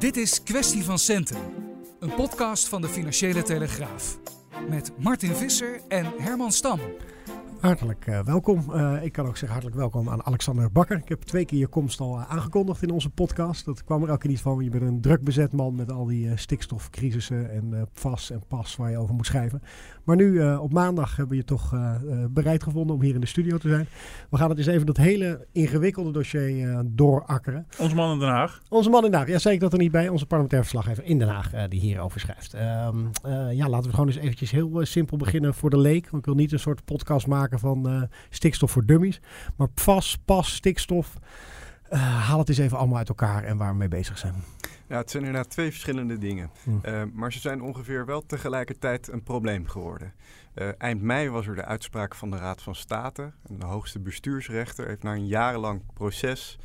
Dit is Kwestie van Centen, een podcast van de Financiële Telegraaf. Met Martin Visser en Herman Stam. Hartelijk uh, welkom. Uh, ik kan ook zeggen hartelijk welkom aan Alexander Bakker. Ik heb twee keer je komst al uh, aangekondigd in onze podcast. Dat kwam er elke keer niet van. Je bent een druk bezet man met al die stikstofcrisissen en VAS en PAS waar je over moet schrijven. Maar nu op maandag hebben we je toch bereid gevonden om hier in de studio te zijn. We gaan het eens even dat hele ingewikkelde dossier doorakkeren. Onze man in Den Haag. Onze man in Den Haag. Ja, zei ik dat er niet bij. Onze parlementair verslaggever in Den Haag die hierover schrijft. Ehm, ja, laten we gewoon eens eventjes heel simpel beginnen voor de leek. Want ik wil niet een soort podcast maken van stikstof voor dummies. Maar PFAS, PAS, stikstof. Haal het eens even allemaal uit elkaar en waar we mee bezig zijn. Ja, het zijn inderdaad twee verschillende dingen. Hm. Uh, maar ze zijn ongeveer wel tegelijkertijd een probleem geworden. Uh, eind mei was er de uitspraak van de Raad van State. En de hoogste bestuursrechter heeft na een jarenlang proces,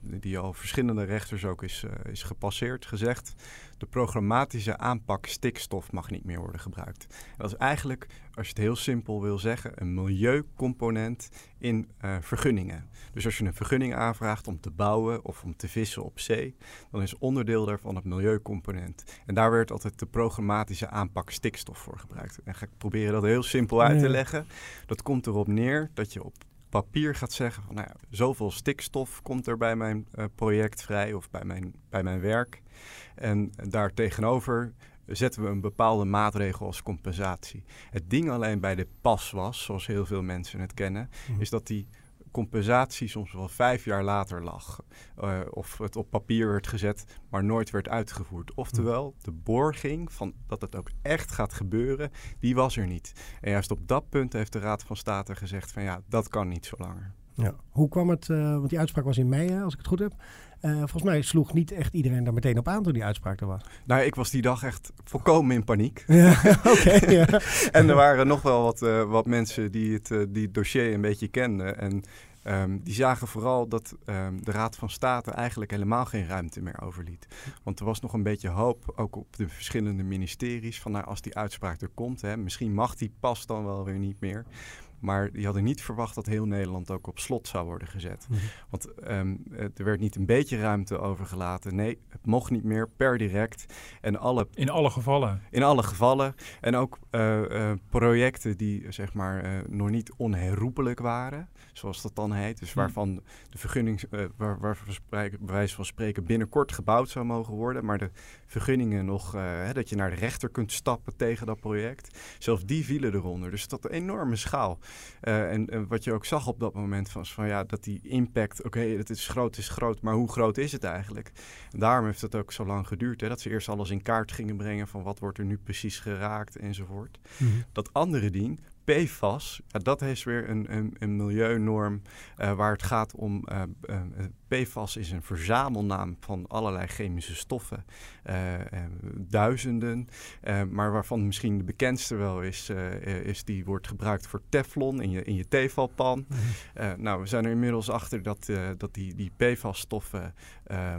die al verschillende rechters ook is, is gepasseerd, gezegd de programmatische aanpak stikstof mag niet meer worden gebruikt. Dat is eigenlijk, als je het heel simpel wil zeggen, een milieucomponent in uh, vergunningen. Dus als je een vergunning aanvraagt om te bouwen of om te vissen op zee, dan is onderdeel daarvan het milieucomponent. En daar werd altijd de programmatische aanpak stikstof voor gebruikt. En ga ik proberen dat heel simpel uit te leggen. Dat komt erop neer dat je op papier gaat zeggen van nou ja, zoveel stikstof komt er bij mijn uh, project vrij of bij mijn, bij mijn werk. En daar tegenover zetten we een bepaalde maatregel als compensatie. Het ding alleen bij de pas was, zoals heel veel mensen het kennen, mhm. is dat die compensatie soms wel vijf jaar later lag. Uh, of het op papier werd gezet, maar nooit werd uitgevoerd. Oftewel, de borging van dat het ook echt gaat gebeuren, die was er niet. En juist op dat punt heeft de Raad van State gezegd van ja, dat kan niet zo langer. Ja. Hoe kwam het, uh, want die uitspraak was in mei, als ik het goed heb. Uh, volgens mij sloeg niet echt iedereen daar meteen op aan toen die uitspraak er was. Nou, ik was die dag echt volkomen in paniek. Ja, oké. ja. en er waren nog wel wat, uh, wat mensen die het, uh, die het dossier een beetje kenden. En um, die zagen vooral dat um, de Raad van State eigenlijk helemaal geen ruimte meer overliet. Want er was nog een beetje hoop, ook op de verschillende ministeries, van nou, als die uitspraak er komt, hè, misschien mag die pas dan wel weer niet meer. Maar die hadden niet verwacht dat heel Nederland ook op slot zou worden gezet. Mhm. Want um, er werd niet een beetje ruimte overgelaten. Nee, het mocht niet meer per direct. En alle, in alle gevallen? In alle gevallen. En ook uh, uh, projecten die zeg maar uh, nog niet onherroepelijk waren, zoals dat dan heet. Dus mhm. waarvan de vergunning, waar, waar bij wijze van spreken binnenkort gebouwd zou mogen worden. Maar de vergunningen nog, hè, dat je naar de rechter kunt stappen tegen dat project. Zelfs die vielen eronder. Dus dat een enorme schaal. Uh, en, en, wat je ook zag op dat moment was van ja, dat die impact, oké, okay, het is groot, is groot, maar hoe groot is het eigenlijk? En daarom heeft het ook zo lang geduurd, hè, dat ze eerst alles in kaart gingen brengen van wat wordt er nu precies geraakt enzovoort. Mm -hmm. Dat andere ding, PFAS, ja, dat is weer een, een, een milieunorm uh, waar het gaat om. Uh, uh, PFAS is een verzamelnaam van allerlei chemische stoffen, duizenden, maar waarvan misschien de bekendste wel is, is die wordt gebruikt voor Teflon in je, in je. Mm-hmm. nou, we zijn er inmiddels achter dat, dat die, die PFAS-stoffen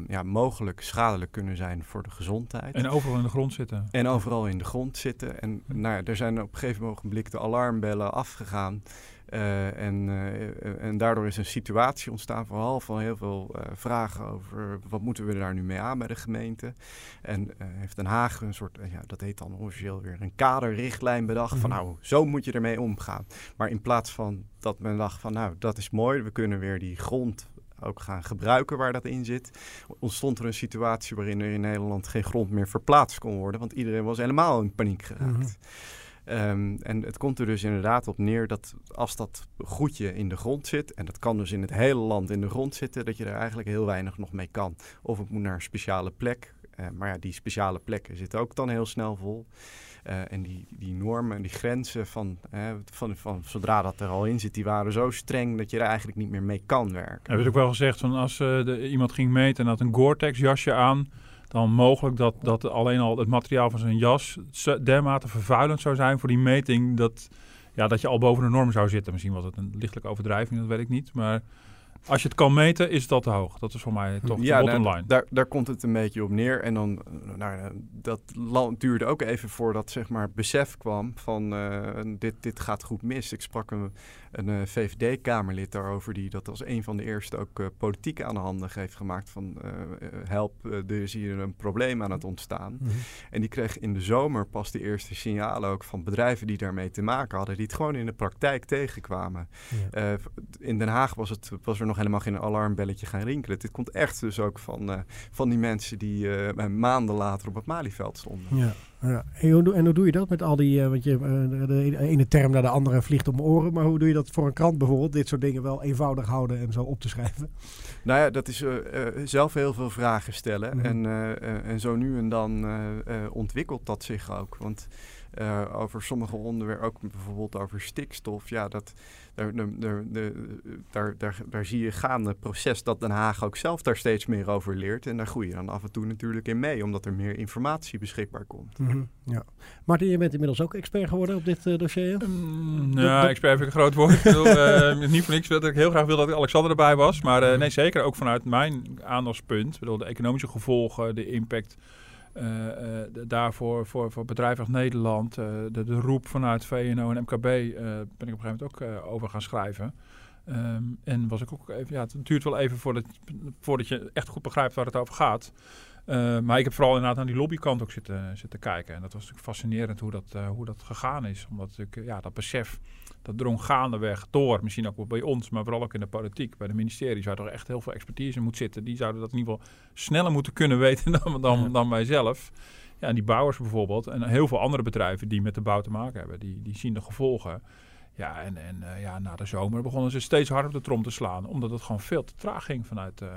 ja, mogelijk schadelijk kunnen zijn voor de gezondheid. En overal in de grond zitten. En overal in de grond zitten. En nou ja, er zijn op een gegeven ogenblik de alarm alarmbellen afgegaan. Uh, en, uh, en daardoor is een situatie ontstaan, vooral van heel veel uh, vragen over wat moeten we daar nu mee aan bij de gemeente. En heeft Den Haag een soort, ja, dat heet dan officieel weer een kaderrichtlijn bedacht van mhm. nou, zo moet je ermee omgaan. Maar in plaats van dat men dacht van nou, dat is mooi, we kunnen weer die grond ook gaan gebruiken waar dat in zit, ontstond er een situatie waarin er in Nederland geen grond meer verplaatst kon worden, want iedereen was helemaal in paniek geraakt. Mm Um, en het komt er dus inderdaad op neer dat als dat goedje in de grond zit, en dat kan dus in het hele land in de grond zitten, dat je er eigenlijk heel weinig nog mee kan. Of het moet naar een speciale plek Eh, maar ja, die speciale plekken zitten ook dan heel snel vol. Uh, en die, die normen en die grenzen van, van, van, zodra dat er al in zit, die waren zo streng dat je er eigenlijk niet meer mee kan werken. Er werd ook wel gezegd van als iemand ging meten en had een Gore-Tex jasje aan, dan mogelijk dat, dat alleen al het materiaal van zijn jas dermate vervuilend zou zijn voor die meting dat, ja, dat je al boven de norm zou zitten. Misschien was het een lichtelijke overdrijving, dat weet ik niet. Maar als je het kan meten, is al te hoog. Dat is voor mij toch ja, de bottom nou, line. Daar, daar komt het een beetje op neer. En dan, nou, dat land duurde ook even voordat zeg maar besef kwam van uh, dit, dit gaat goed mis. Ik sprak een, een eh, VVD-kamerlid daarover die dat als een van de eerste ook uh, politiek aan de handen heeft gemaakt van help, er is hier een probleem aan het ontstaan. Mhm. En die kreeg in de zomer pas de eerste signalen ook van bedrijven die daarmee te maken hadden, die het gewoon in de praktijk tegenkwamen. in Den Haag was, het, was er nog helemaal geen alarmbelletje gaan rinkelen. Dit komt echt dus ook van, van die mensen die maanden later op het Malieveld stonden. Ja. Ja. En, hoe, en hoe doe je dat met al die, uh, want je, uh, de ene term naar de andere vliegt om oren, maar hoe doe je dat voor een krant bijvoorbeeld, dit soort dingen wel eenvoudig houden en zo op te schrijven? Nou ja, dat is uh, zelf heel veel vragen stellen mhm. en, en zo nu en dan ontwikkelt dat zich ook. Want over sommige onderwerpen, ook bijvoorbeeld over stikstof, ja, dat daar, daar, daar, daar, daar zie je gaande proces dat Den Haag ook zelf daar steeds meer over leert. En daar groei je dan af en toe natuurlijk in mee, omdat er meer informatie beschikbaar komt. Mm -hmm, ja. Martin, je bent inmiddels ook expert geworden op dit uh, dossier? Um, ja, expert vind ik een groot woord. ik bedoel, uh, niet voor niks dat ik heel graag wil dat Alexander erbij was. Maar uh, nee, zeker ook vanuit mijn aandachtspunt. Ik bedoel, de economische gevolgen, de impact daarvoor voor, voor bedrijven als Nederland, uh, de, de, roep vanuit VNO en MKB, ben ik op een gegeven moment ook over gaan schrijven. Um, en was ik ook even, ja, het duurt wel even voordat, je echt goed begrijpt waar het over gaat. maar ik heb vooral inderdaad aan die lobbykant ook zitten, zitten kijken. En dat was natuurlijk fascinerend hoe dat, hoe dat gegaan is. Omdat natuurlijk, ja, dat besef dat drong gaandeweg door. Misschien ook wel bij ons, maar vooral ook in de politiek. Bij de ministerie zou er echt heel veel expertise moeten zitten. Die zouden dat in ieder geval sneller moeten kunnen weten dan, dan, dan wij zelf. Ja, en die bouwers bijvoorbeeld en heel veel andere bedrijven die met de bouw te maken hebben, die, die zien de gevolgen. Ja, en, en uh, ja, na de zomer begonnen ze steeds harder op de trom te slaan, omdat het gewoon veel te traag ging vanuit. Uh,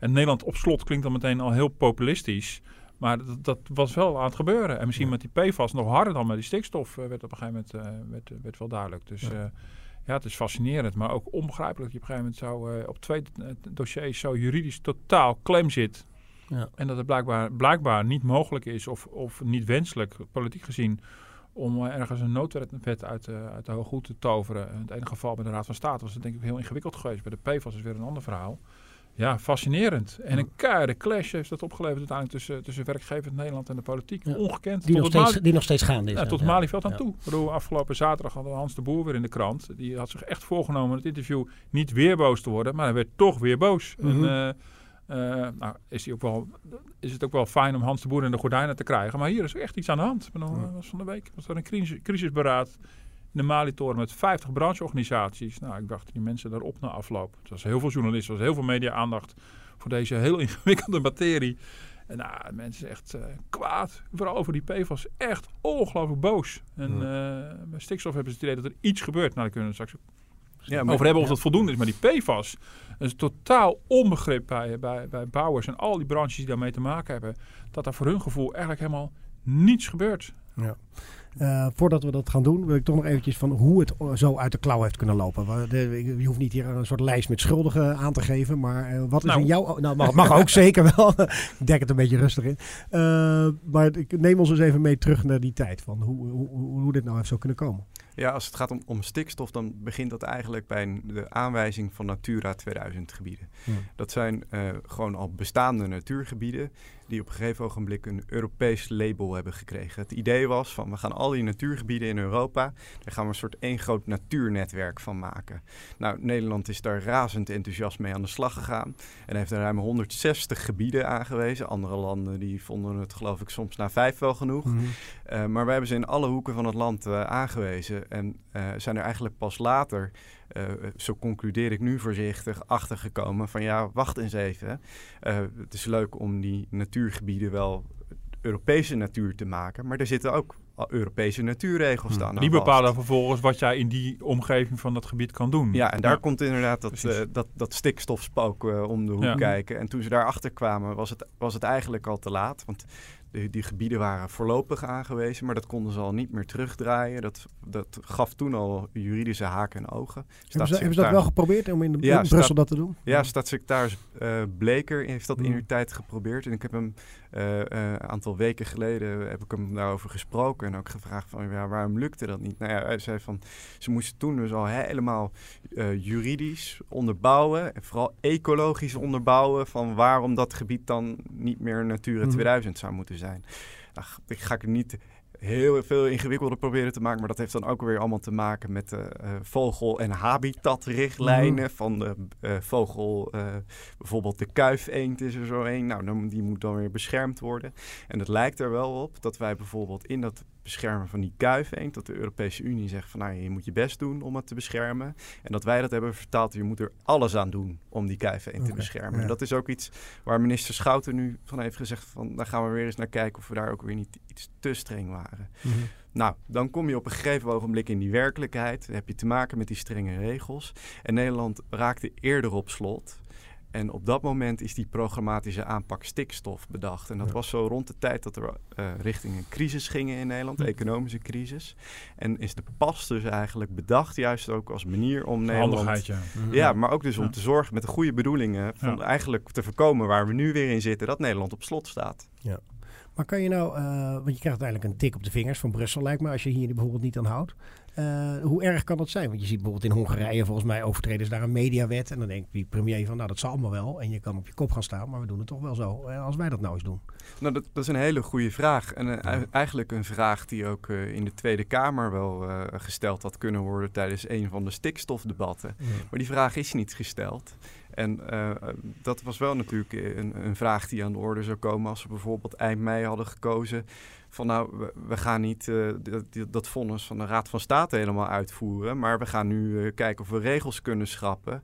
en Nederland op slot klinkt dan meteen al heel populistisch. Maar dat, dat, was wel aan het gebeuren. En misschien met die PFAS nog harder dan met die stikstof uh, werd op een gegeven moment uh, werd, werd wel duidelijk. Dus ja. Ja. het is fascinerend, maar ook onbegrijpelijk dat je op een gegeven moment zo op twee dossiers zo juridisch totaal klem zit. Ja. En dat het blijkbaar, blijkbaar niet mogelijk is of, of niet wenselijk, politiek gezien, om ergens een noodwet uit, uit de hoge goed te toveren. In het enige geval bij de Raad van State was het denk ik heel ingewikkeld geweest. Bij de PFAS is weer een ander verhaal. Ja, fascinerend. En een keiharde clash heeft dat opgeleverd uiteindelijk tussen, tussen werkgevers Nederland en de politiek. Ongekend. Die nog, steeds, die nog steeds gaande is. Ja, tot Malieveld aan toe. Bedoel, afgelopen zaterdag hadden we Hans de Boer weer in de krant. Die had zich echt voorgenomen het interview niet weer boos te worden, maar hij werd toch weer boos. en, uh, uh, nou, is, hij ook wel, is het ook wel fijn om Hans de Boer in de gordijnen te krijgen. Maar hier is echt iets aan de hand. Bedoel, was van de week was er een crisis, crisisberaad de Malitoren met 50 brancheorganisaties. Nou, ik dacht die mensen daarop na afloop. Het was heel veel journalisten, er was heel veel media-aandacht voor deze heel ingewikkelde materie. En nou, mensen echt uh, kwaad. Vooral over die PFAS. Echt ongelooflijk boos. En uh, bij stikstof hebben ze het idee dat er iets gebeurt. Nou, daar kunnen we straks ja, maar, over hebben of dat voldoende is. Maar die PFAS is totaal onbegrip bij, bij, bij bouwers en al die branches die daarmee te maken hebben. Dat daar voor hun gevoel eigenlijk helemaal niets gebeurt. Ja. Uh, voordat we dat gaan doen, wil ik toch nog eventjes van hoe het zo uit de klauw heeft kunnen lopen. Je hoeft niet hier een soort lijst met schuldigen aan te geven, maar uh, wat is nou. in jouw... Nou, mag, mag ook zeker wel. ik dek het een beetje rustig in. Uh, maar ik neem ons eens even mee terug naar die tijd, van hoe, hoe, hoe dit nou heeft zo kunnen komen. Ja, als het gaat om, om stikstof, dan begint dat eigenlijk bij de aanwijzing van Natura 2000 gebieden. Ja. Dat zijn uh, gewoon al bestaande natuurgebieden die op een gegeven ogenblik een Europees label hebben gekregen. Het idee was van we gaan al die natuurgebieden in Europa, daar gaan we een soort één groot natuurnetwerk van maken. Nou, Nederland is daar razend enthousiast mee aan de slag gegaan en heeft er ruim 160 gebieden aangewezen. Andere landen die vonden het geloof ik soms na vijf wel genoeg. Mm -hmm. uh, maar wij hebben ze in alle hoeken van het land uh, aangewezen en uh, zijn er eigenlijk pas later uh, zo concludeer ik nu voorzichtig, achtergekomen van ja, wacht eens even. Uh, het is leuk om die natuurgebieden wel Europese natuur te maken, maar er zitten ook Europese natuurregels staan. Die aan vast. bepalen vervolgens wat jij in die omgeving van dat gebied kan doen. Ja, en daar Ja. komt inderdaad dat, eh, dat, dat stikstofspook eh, om de hoek Ja. kijken. En toen ze daarachter kwamen, was het, was het eigenlijk al te laat. Want de, die gebieden waren voorlopig aangewezen, maar dat konden ze al niet meer terugdraaien. Dat, dat gaf toen al juridische haken en ogen. Hebben ze, hebben ze dat wel geprobeerd om in, de, Ja, in Brussel staat- dat te doen? Ja, staatssecretaris eh, Bleker heeft dat in Mm. uw tijd geprobeerd. En ik heb hem eh, eh, een aantal weken geleden heb ik hem daarover gesproken. En ook gevraagd van ja, waarom lukte dat niet? Nou ja, hij zei van ze moesten toen dus al helemaal juridisch onderbouwen. En vooral ecologisch onderbouwen van waarom dat gebied dan niet meer Natura Mhm. 2000 zou moeten zijn. Nou, ik ga er niet heel veel ingewikkelder proberen te maken. Maar dat heeft dan ook weer allemaal te maken met de eh, vogel- en habitatrichtlijnen van de eh, vogel. eh, bijvoorbeeld de kuifeend is er zo een. Nou, dan, die moet dan weer beschermd worden. En het lijkt er wel op dat wij bijvoorbeeld in dat beschermen van die kuifeend... dat de Europese Unie zegt van nou, je moet je best doen om het te beschermen. En dat wij dat hebben vertaald, je moet er alles aan doen om die kuifeend Oké, te beschermen. ja. En dat is ook iets waar minister Schouten nu van heeft gezegd van... daar gaan we weer eens naar kijken of we daar ook weer niet iets te streng waren. Mhm. Nou, dan kom je op een gegeven ogenblik in die werkelijkheid. Dan heb je te maken met die strenge regels. En Nederland raakte eerder op slot. En op dat moment is die programmatische aanpak stikstof bedacht. En dat Ja. was zo rond de tijd dat we eh, richting een crisis gingen in Nederland, Hm. economische crisis. En is de pas dus eigenlijk bedacht, juist ook als manier om Nederland... Handigheidje. Ja, maar ook dus om Ja. te zorgen met de goede bedoelingen... van Ja. eigenlijk te voorkomen waar we nu weer in zitten... dat Nederland op slot staat. Maar kan je nou, eh, want je krijgt uiteindelijk een tik op de vingers van Brussel, lijkt me, als je hier bijvoorbeeld niet aan houdt. Eh, hoe erg kan dat zijn? Want je ziet bijvoorbeeld in Hongarije, volgens mij overtreden ze daar een mediawet. En dan denkt die premier van, nou dat zal allemaal wel. En je kan op je kop gaan staan, maar we doen het toch wel zo. Eh, als wij dat nou eens doen. Nou, dat, dat is een hele goede vraag. En eh, ei- eigenlijk een vraag die ook eh, in de Tweede Kamer wel eh, gesteld had kunnen worden tijdens een van de stikstofdebatten. Maar die vraag is niet gesteld. En dat was wel natuurlijk een, een vraag die aan de orde zou komen als we bijvoorbeeld eind mei hadden gekozen van nou, we, we gaan niet dat, dat- vonnis van de Raad van State helemaal uitvoeren, maar we gaan nu kijken of we regels kunnen schrappen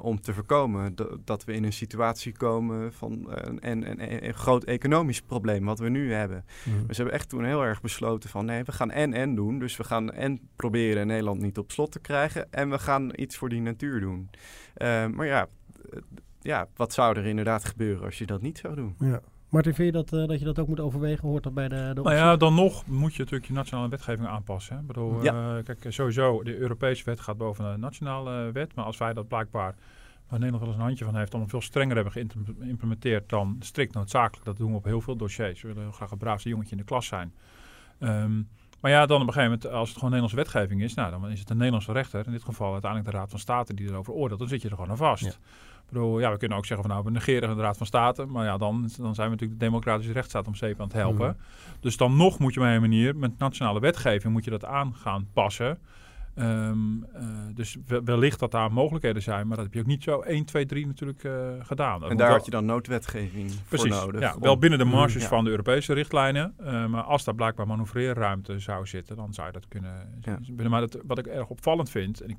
om te voorkomen dat, dat we in een situatie komen van een, een, een, een groot economisch probleem wat we nu hebben. Mhm. Dus we hebben echt toen heel erg besloten van nee, we gaan en-en doen. Dus we gaan en proberen Nederland niet op slot te krijgen en we gaan iets voor die natuur doen. Eh, maar ja, eh, ja, wat zou er inderdaad gebeuren als je dat niet zou doen? Ja. Martin, vind je dat, eh, dat je dat ook moet overwegen? Hoort dat bij de, de Nou ja, dan nog moet je natuurlijk je nationale wetgeving aanpassen. Hè? Ik bedoel, Ja. kijk, sowieso, de Europese wet gaat boven de nationale wet. Maar als wij dat blijkbaar, waar Nederland wel eens een handje van heeft, dan veel strenger hebben geïmplementeerd dan strikt noodzakelijk. Dat doen we op heel veel dossiers. We willen heel graag het braafste jongetje in de klas zijn. Ehm, maar ja, dan op een gegeven moment, als het gewoon Nederlandse wetgeving is, nou, dan is het een Nederlandse rechter, in dit geval uiteindelijk de Raad van State die erover oordeelt, dan zit je er gewoon aan vast. Ja. Ik bedoel, ja, we kunnen ook zeggen van nou, we negeren de Raad van State, maar ja, dan, dan zijn we natuurlijk de democratische rechtsstaat om zeep aan het helpen. Mhm. Dus dan nog moet je op een manier met nationale wetgeving moet je dat aan gaan passen. Ehm, eh, dus we- wellicht dat daar mogelijkheden zijn, maar dat heb je ook niet zo 1, 2, 3 natuurlijk eh, gedaan. En daar had je dan noodwetgeving Precies, voor nodig. ja, om- wel binnen de Mm, marges ja. van de Europese richtlijnen. eh, maar als daar blijkbaar manoeuvreerruimte zou zitten, dan zou je dat kunnen. Ja. Maar dat, wat ik erg opvallend vind, en ik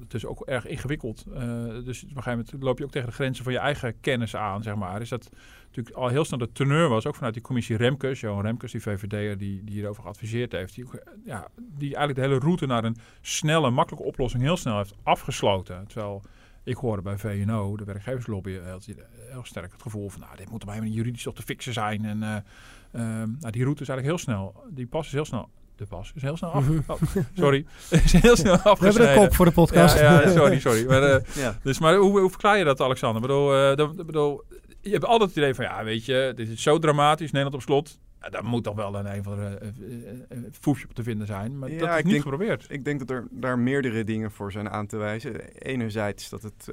het is ook erg ingewikkeld. eh, dus op een gegeven moment loop je ook tegen de grenzen van je eigen kennis aan, zeg maar. Is dat natuurlijk al heel snel de teneur was, ook vanuit die commissie Remkes, Johan Remkes, die VVD'er die, die hierover geadviseerd heeft. Die, eh, ja, die eigenlijk de hele route naar een snelle, makkelijke oplossing heel snel heeft afgesloten. Terwijl ik hoorde bij VNO, de werkgeverslobby, eh, had hij heel sterk het gevoel van, nou, dit moet op een juridisch toch te fixen zijn. En eh, nou, die route is eigenlijk heel snel, die pas is heel snel, de pas is heel snel af. Oh, sorry, is heel snel We hebben afgesneden. een kop voor de podcast. Ja, ja, sorry, sorry. Maar, eh, Ja. dus, maar hoe, hoe verklaar je dat, Alexander? Ik bedoel, eh, bedoel, je hebt altijd het idee van, ja, weet je, dit is zo dramatisch, Nederland op slot. Daar moet toch wel een, een of andere eh, eh, eh, foefje op te vinden zijn. Maar Ja, dat is ik niet denk- geprobeerd. Ik denk dat er daar meerdere dingen voor zijn aan te wijzen. Enerzijds dat het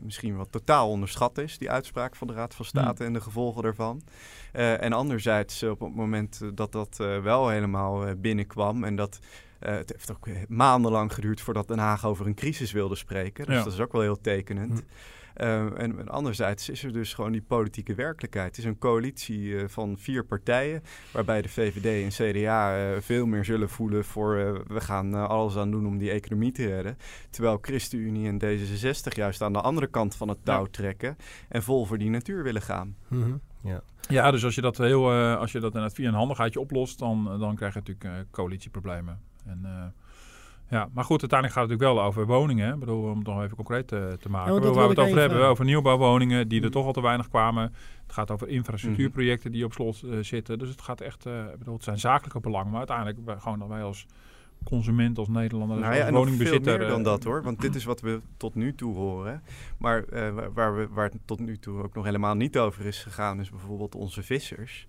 misschien wat totaal onderschat is, die uitspraak van de Raad van State en de gevolgen daarvan. En anderzijds op het moment dat dat wel helemaal binnenkwam en dat... het heeft ook maandenlang geduurd voordat Den Haag over een crisis wilde spreken. Dus Ja. dat is ook wel heel tekenend. Hm. Uh, en, anderzijds is er dus gewoon die politieke werkelijkheid. Het is een coalitie van vier partijen, waarbij de VVD en CDA veel meer zullen voelen voor we gaan alles aan doen om die economie te redden. Terwijl ChristenUnie en D66 juist aan de andere kant van het touw trekken en vol voor die natuur willen gaan. Mm Ja. Ja, dus als je dat heel, uh, als je dat inderdaad via een handigheidje oplost, dan, dan krijg je natuurlijk uh, coalitieproblemen. En, uh, ja, maar goed, uiteindelijk gaat het natuurlijk wel over woningen. Ik bedoel, om het nog even concreet te, te maken. Ja, waar we het over hebben, over nieuwbouwwoningen die er toch al te weinig kwamen. Het gaat over infrastructuurprojecten die op slot zitten. Dus het gaat echt, ik bedoel, het zijn zakelijke belangen. Maar uiteindelijk gewoon dat wij als consument, als Nederlander, nou ja, als woningbezitter. veel meer dan dat hoor, want dit is wat we tot nu toe horen. Maar uh, waar, we, waar het tot nu toe ook nog helemaal niet over is gegaan, is bijvoorbeeld onze vissers.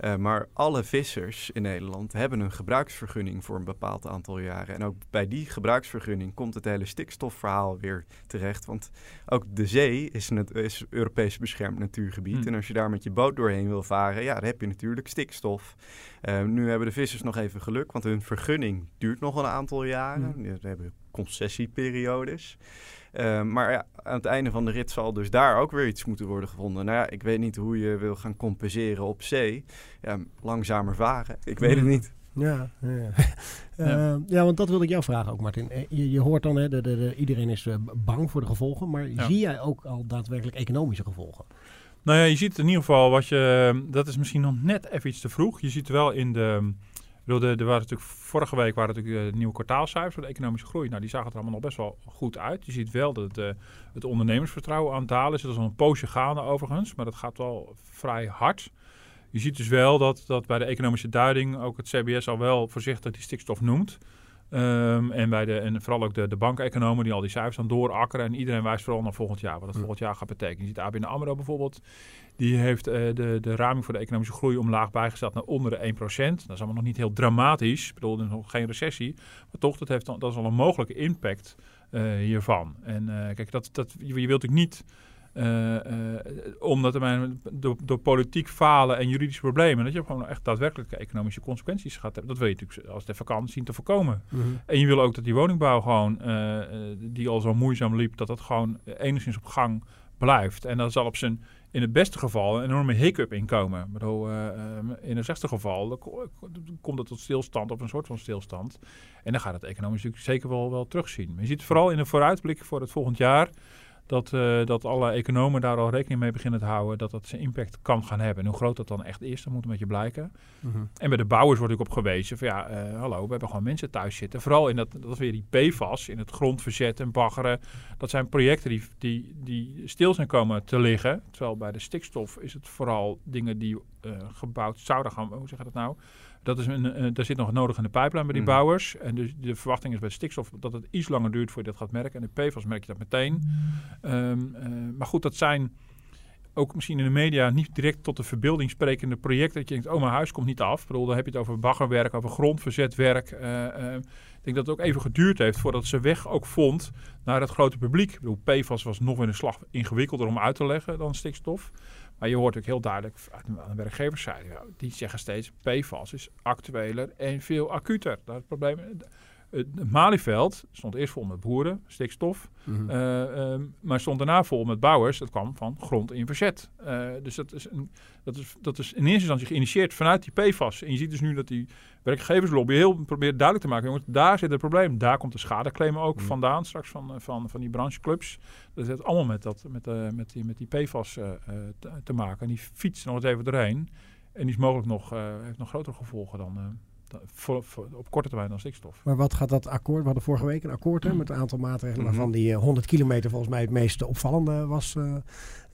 Uh, maar alle vissers in Nederland hebben een gebruiksvergunning voor een bepaald aantal jaren. En ook bij die gebruiksvergunning komt het hele stikstofverhaal weer terecht. Want ook de zee is, een, is Europees beschermd natuurgebied. Hmm. En als je daar met je boot doorheen wil varen, ja, dan heb je natuurlijk stikstof. Uh, nu hebben de vissers nog even geluk, want hun vergunning duurt nog een aantal jaren. Hmm. Ze hebben concessieperiodes. Uh, maar ja, aan het einde van de rit zal dus daar ook weer iets moeten worden gevonden. Nou ja, ik weet niet hoe je wil gaan compenseren op zee. Ja, langzamer varen. Ik weet het hmm. niet. Ja, ja. ja. Uh, ja. want dat wilde ik jou vragen ook, Martin. Eh, je, je hoort dan, hè, de, de, de, iedereen is uh, bang voor de gevolgen, maar zie jij ook al daadwerkelijk economische gevolgen? Nou ja, je ziet in ieder geval wat je. Dat is misschien nog net even iets te vroeg. Je ziet wel in de. Er waren natuurlijk, vorige week waren natuurlijk de eh, nieuwe kwartaalcijfers voor de economische groei. Nou, die zagen er allemaal nog best wel goed uit. Je ziet wel dat het, uh, het ondernemersvertrouwen aan het dalen is. Dat is al een poosje gaande overigens, maar dat gaat wel vrij hard. Je ziet dus wel dat, dat bij de economische duiding ook het CBS al wel voorzichtig die stikstof noemt. Um, en, bij de, en vooral ook de, de bankeconomen die al die cijfers dan doorakkeren. En iedereen wijst vooral naar volgend jaar, wat het volgend jaar gaat betekenen. Je ziet ABN AMRO bijvoorbeeld, die heeft uh, de, de raming voor de economische groei omlaag bijgesteld naar onder de 1%. Dat is allemaal nog niet heel dramatisch. Ik bedoel, er is nog geen recessie. Maar toch, dat, heeft dat is al een mogelijke impact uh, hiervan. En uh, kijk, dat, dat, je, je wilt natuurlijk niet uh, uh, omdat er door, door, politiek falen en juridische problemen, dat je gewoon echt daadwerkelijke economische consequenties gaat hebben. Dat wil je natuurlijk als het even kan zien te voorkomen. Mhm. En je wil ook dat die woningbouw gewoon, uh, die al zo moeizaam liep, dat dat gewoon enigszins op gang blijft. En dat zal op zijn, in het beste geval, een enorme hiccup inkomen. Ik bedoel, in het slechtste geval komt het tot stilstand of een soort van stilstand. En dan gaat het economisch natuurlijk zeker wel, wel terugzien. Maar je ziet vooral in de vooruitblik voor het volgend jaar dat, uh, dat alle economen daar al rekening mee beginnen te houden dat dat zijn impact kan gaan hebben. En hoe groot dat dan echt is, dat moet een beetje blijken. Mhm. En bij de bouwers wordt ook op gewezen van ja, uh, hallo, we hebben gewoon mensen thuis zitten. Vooral in dat, dat is weer die PFAS, in het grondverzet en baggeren. Dat zijn projecten die, die, die stil zijn komen te liggen. Terwijl bij de stikstof is het vooral dingen die uh, gebouwd zouden gaan, hoe zeg je dat nou? Dat is een, uh, daar zit nog nodig in de pipeline bij die mhm. bouwers. En dus de verwachting is bij stikstof dat het iets langer duurt voordat je dat gaat merken. En de PFAS merk je dat meteen. Um, uh, maar goed, dat zijn ook misschien in de media niet direct tot de verbeelding sprekende projecten. Dat je denkt, oh, mijn huis komt niet af. Ik bedoel, dan heb je het over baggerwerk, over grondverzetwerk. Uh, ik denk dat het ook even geduurd heeft voordat ze weg ook vond naar het grote publiek. Ik bedoel, PFAS was nog weer een slag ingewikkelder om uit te leggen dan stikstof. Maar je hoort ook heel duidelijk aan de werkgeverszijde, die zeggen steeds PFAS is actueler en veel acuter. Dat het probleem, het Malieveld stond eerst vol met boeren, stikstof. Mhm. Eh, ehm, maar stond daarna vol met bouwers. Dat kwam van grond in verzet. Uh, dus dat is, een, dat, is, dat is in eerste instantie geïnitieerd vanuit die PFAS. En je ziet dus nu dat die werkgeverslobby heel probeert duidelijk te maken. Jongens, daar zit het probleem. Daar komt de schadeclaim ook mhm. vandaan. Straks van, eh, van, van die brancheclubs. Dat heeft allemaal met, dat, met, uh, met, die, met die PFAS te, te, maken. En die fietst nog eens even doorheen. En die is mogelijk nog, heeft nog grotere gevolgen dan voor, op korte termijn dan stikstof. Maar wat gaat dat akkoord? We hadden vorige week een akkoord hè, met een aantal maatregelen, mm waarvan die 100 eh, kilometer volgens mij het meest opvallende was. Uh,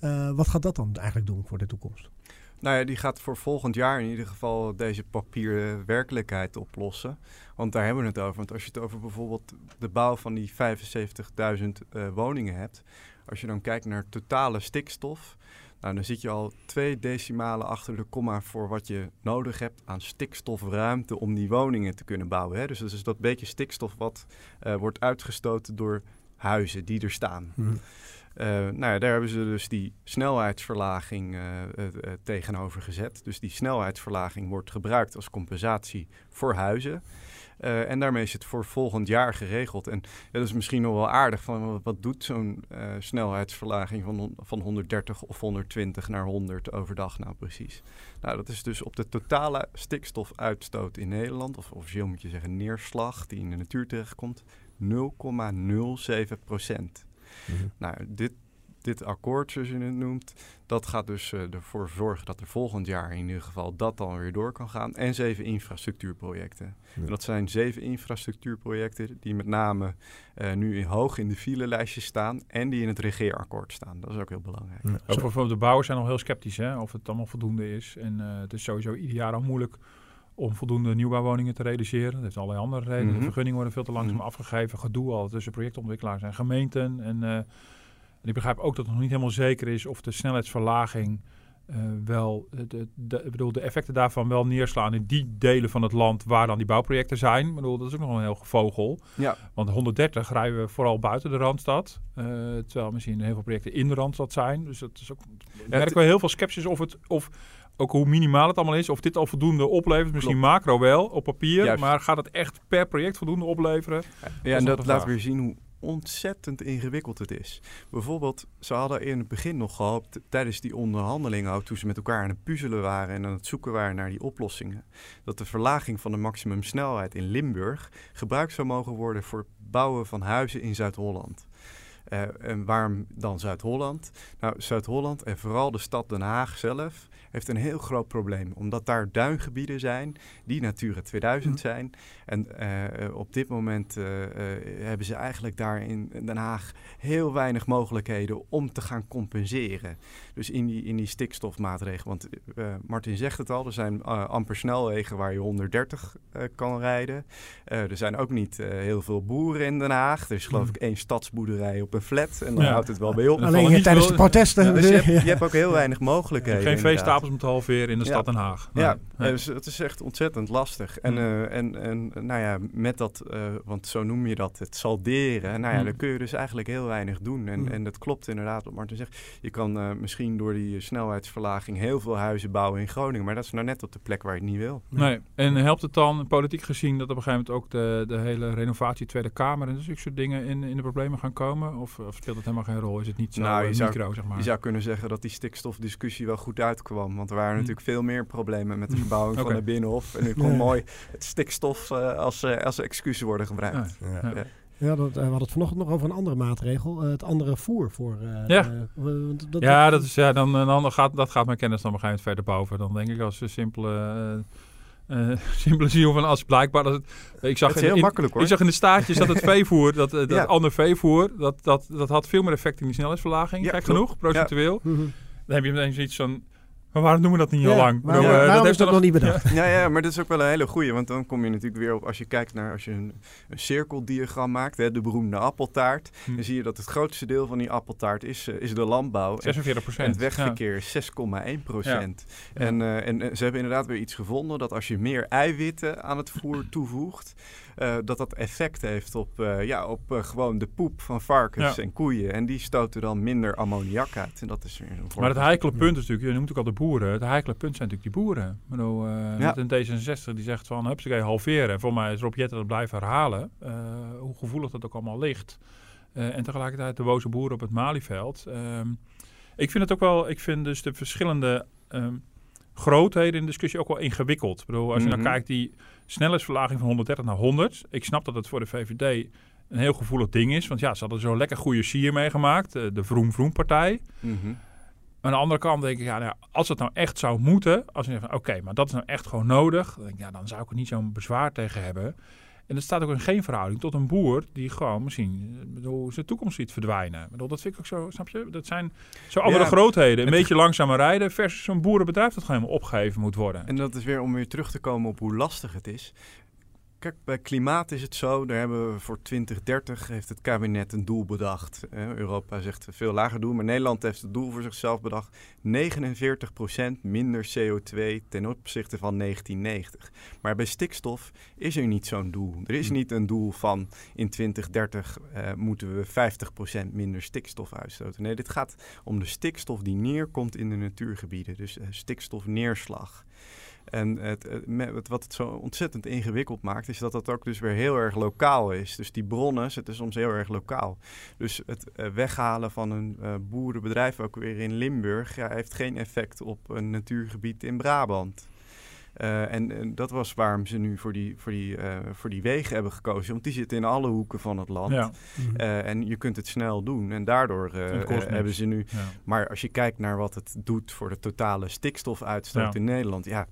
uh, wat gaat dat dan eigenlijk doen voor de toekomst? Nou ja, die gaat voor volgend jaar in ieder geval deze papieren werkelijkheid oplossen. Want daar hebben we het over. Want als je het over bijvoorbeeld de bouw van die 75.000 uh, woningen hebt. Als je dan kijkt naar totale stikstof, nou, dan zit je al twee decimalen achter de komma voor wat je nodig hebt aan stikstofruimte om die woningen te kunnen bouwen. Hè? Dus dat is dat beetje stikstof wat uh, wordt uitgestoten door huizen die er staan. Mhm. Uh, nou ja, daar hebben ze dus die snelheidsverlaging uh, uh, tegenover gezet. Dus die snelheidsverlaging wordt gebruikt als compensatie voor huizen. Uh, en daarmee is het voor volgend jaar geregeld. En dat is misschien nog wel aardig. Van wat doet zo'n uh, snelheidsverlaging van, van 130 of 120 naar 100 overdag nou precies? Nou, dat is dus op de totale stikstofuitstoot in Nederland, of officieel moet je zeggen neerslag die in de natuur terechtkomt, 0,07 procent. Mm -hmm. Nou, dit dit akkoord, zoals je het noemt, dat gaat dus uh, ervoor zorgen dat er volgend jaar in ieder geval dat dan weer door kan gaan. En zeven infrastructuurprojecten. Ja. En dat zijn zeven infrastructuurprojecten die met name uh, nu in hoog in de filelijstjes staan en die in het regeerakkoord staan. Dat is ook heel belangrijk. Ja. Ook bijvoorbeeld de bouwers zijn al heel sceptisch hè, of het allemaal voldoende is. En uh, het is sowieso ieder jaar al moeilijk om voldoende nieuwbouwwoningen te realiseren. Dat heeft allerlei andere redenen. Mm -hmm. De vergunningen worden veel te langzaam mm -hmm. afgegeven. Gedoe al tussen projectontwikkelaars en gemeenten. En en ik begrijp ook dat het nog niet helemaal zeker is of de snelheidsverlaging uh, wel, de, de, ik bedoel, de effecten daarvan wel neerslaan in die delen van het land waar dan die bouwprojecten zijn. Ik bedoel, dat is ook nog een heel gevogel. Ja. Want 130 rijden we vooral buiten de Randstad. Uh, terwijl misschien heel veel projecten in de Randstad zijn. Dus dat is ook, ja, merken we heel veel sceptisch of het, of ook hoe minimaal het allemaal is. Of dit al voldoende oplevert. Misschien Klopt. macro wel, op papier. Juist. Maar gaat het echt per project voldoende opleveren? Ja, en dat, dat laat weer zien hoe ontzettend ingewikkeld het is. Bijvoorbeeld, ze hadden in het begin nog gehoopt, tijdens die onderhandelingen, toen ze met elkaar aan het puzzelen waren en aan het zoeken waren naar die oplossingen, dat de verlaging van de maximumsnelheid in Limburg gebruikt zou mogen worden voor het bouwen van huizen in Zuid-Holland. Uh, en waarom dan Zuid-Holland? Nou, Zuid-Holland en vooral de stad Den Haag zelf heeft een heel groot probleem. Omdat daar duingebieden zijn die Natura 2000 zijn. En uh, op dit moment uh, hebben ze eigenlijk daar in Den Haag heel weinig mogelijkheden om te gaan compenseren. Dus in die, in die stikstofmaatregelen. Want Martin zegt het al, er zijn amper snelwegen waar je 130 kan rijden. er zijn ook niet heel veel boeren in Den Haag. Er is geloof ik één stadsboerderij op flat. En dan ja. houdt het wel bij op. Alleen tijdens de protesten. Ja, dus je, hebt, je, hebt, ook heel weinig mogelijkheden. Geen veestapels om te halveren in de stad Den Haag. Ja, ja. Dus het is echt ontzettend lastig. En, uh, en, en nou ja, met dat, uh, want zo noem je dat, het salderen. Nou ja, mm. dan kun je dus eigenlijk heel weinig doen. En, mm. en dat klopt inderdaad wat Martin zegt. Je kan uh, misschien door die snelheidsverlaging heel veel huizen bouwen in Groningen. Maar dat is nou net op de plek waar je het niet wil. Nee, en helpt het dan politiek gezien dat op een gegeven moment ook de, de hele renovatie Tweede Kamer en zulke soort dingen in, in de problemen gaan komen? Of, of speelt het helemaal geen rol? Is het niet zo nou, je micro, zou, zeg maar? Je zou kunnen zeggen dat die stikstofdiscussie wel goed uitkwam. Want er waren mm. natuurlijk veel meer problemen met de verbouwing okay. van de Binnenhof. En nu kon ja. mooi het stikstof uh, als, uh, als excuus worden gebruikt. Ja, ja. ja. ja dat, we hadden het vanochtend nog over een andere maatregel. het andere voer voor... ja, dat, ja, dat is, ja dan, dan gaat, dat gaat mijn kennis dan op een gegeven moment verder boven. Dan denk ik als een simpele... Uh, simpele ziel van als blijkbaar dat het. Ik zag het is heel in, makkelijk hoor. Ik zag in de staatjes dat het veevoer, dat, dat ja. ander veevoer, dat, dat, dat had veel meer effect in die snelheidsverlaging. Ja, Kijk genoeg, procentueel. Ja. Dan heb je meteen zoiets van. Maar waarom doen we dat niet heel ja, lang? Maar, ja, uh, dat heeft dat nog niet bedacht. Ja. ja, maar dat is ook wel een hele goeie. Want dan kom je natuurlijk weer op... Als je kijkt naar... Als je een, een cirkeldiagram maakt... Hè, de beroemde appeltaart... Hm. dan zie je dat het grootste deel van die appeltaart is, uh, is de landbouw. 46 procent. En het wegverkeer is 6,1 procent. En, uh, en ze hebben inderdaad weer iets gevonden... dat als je meer eiwitten aan het voer toevoegt... Uh, dat dat effect heeft op, uh, ja, op uh, gewoon de poep van varkens ja. en koeien. En die stoten dan minder ammoniak uit. En dat is weer een maar het heikele punt is natuurlijk, je noemt ook al de boeren. Het heikele punt zijn natuurlijk die boeren. Ik bedoel, ja. met een D66 die zegt van, hup, ze halveren. En voor mij is Rob Jetten dat blijven herhalen. hoe gevoelig dat ook allemaal ligt. en tegelijkertijd de boze boeren op het Malieveld. Ehm, ik vind het ook wel, ik vind dus de verschillende... Um, grootheden in de discussie ook wel ingewikkeld. Ik bedoel, als je mm -hmm. nou kijkt, die snelheidsverlaging van 130 naar 100. Ik snap dat het voor de VVD een heel gevoelig ding is. Want ja, ze hadden zo'n lekker goede sier meegemaakt. De Vroom Vroom partij. Mm -hmm. Aan de andere kant denk ik, ja, nou, als het nou echt zou moeten. Als je zegt, oké, okay, maar dat is nou echt gewoon nodig. Dan, denk ik, ja, dan zou ik er niet zo'n bezwaar tegen hebben. En dat staat ook in geen verhouding tot een boer die gewoon misschien bedoel, zijn toekomst ziet verdwijnen. Bedoel, dat vind ik ook zo, snap je? Dat zijn zo andere ja, grootheden. Een beetje langzamer rijden versus zo'n boerenbedrijf dat gewoon helemaal opgegeven moet worden. En dat is weer om weer terug te komen op hoe lastig het is. Kijk, bij klimaat is het zo. Daar hebben we voor 2030 heeft het kabinet een doel bedacht. Europa zegt veel lager doel, maar Nederland heeft het doel voor zichzelf bedacht. 49% minder CO2 ten opzichte van 1990. Maar bij stikstof is er niet zo'n doel. Er is hm. niet een doel van in 2030 uh, moeten we 50% minder stikstof uitstoten. Nee, dit gaat om de stikstof die neerkomt in de natuurgebieden. Dus uh, stikstofneerslag. En het, het, wat het zo ontzettend ingewikkeld maakt, is dat dat ook dus weer heel erg lokaal is. Dus die bronnen zitten soms heel erg lokaal. Dus het uh, weghalen van een uh, boerenbedrijf, ook weer in Limburg, heeft geen effect op een natuurgebied in Brabant. Uh, en, en, dat was waarom ze nu voor die, voor, die, uh, voor die wegen hebben gekozen. Want die zitten in alle hoeken van het land. Ja. Uh, en je kunt het snel doen. En daardoor hebben ze nu... Ja. Maar als je kijkt naar wat het doet voor de totale stikstofuitstoot ja. in Nederland... Ja, 0,07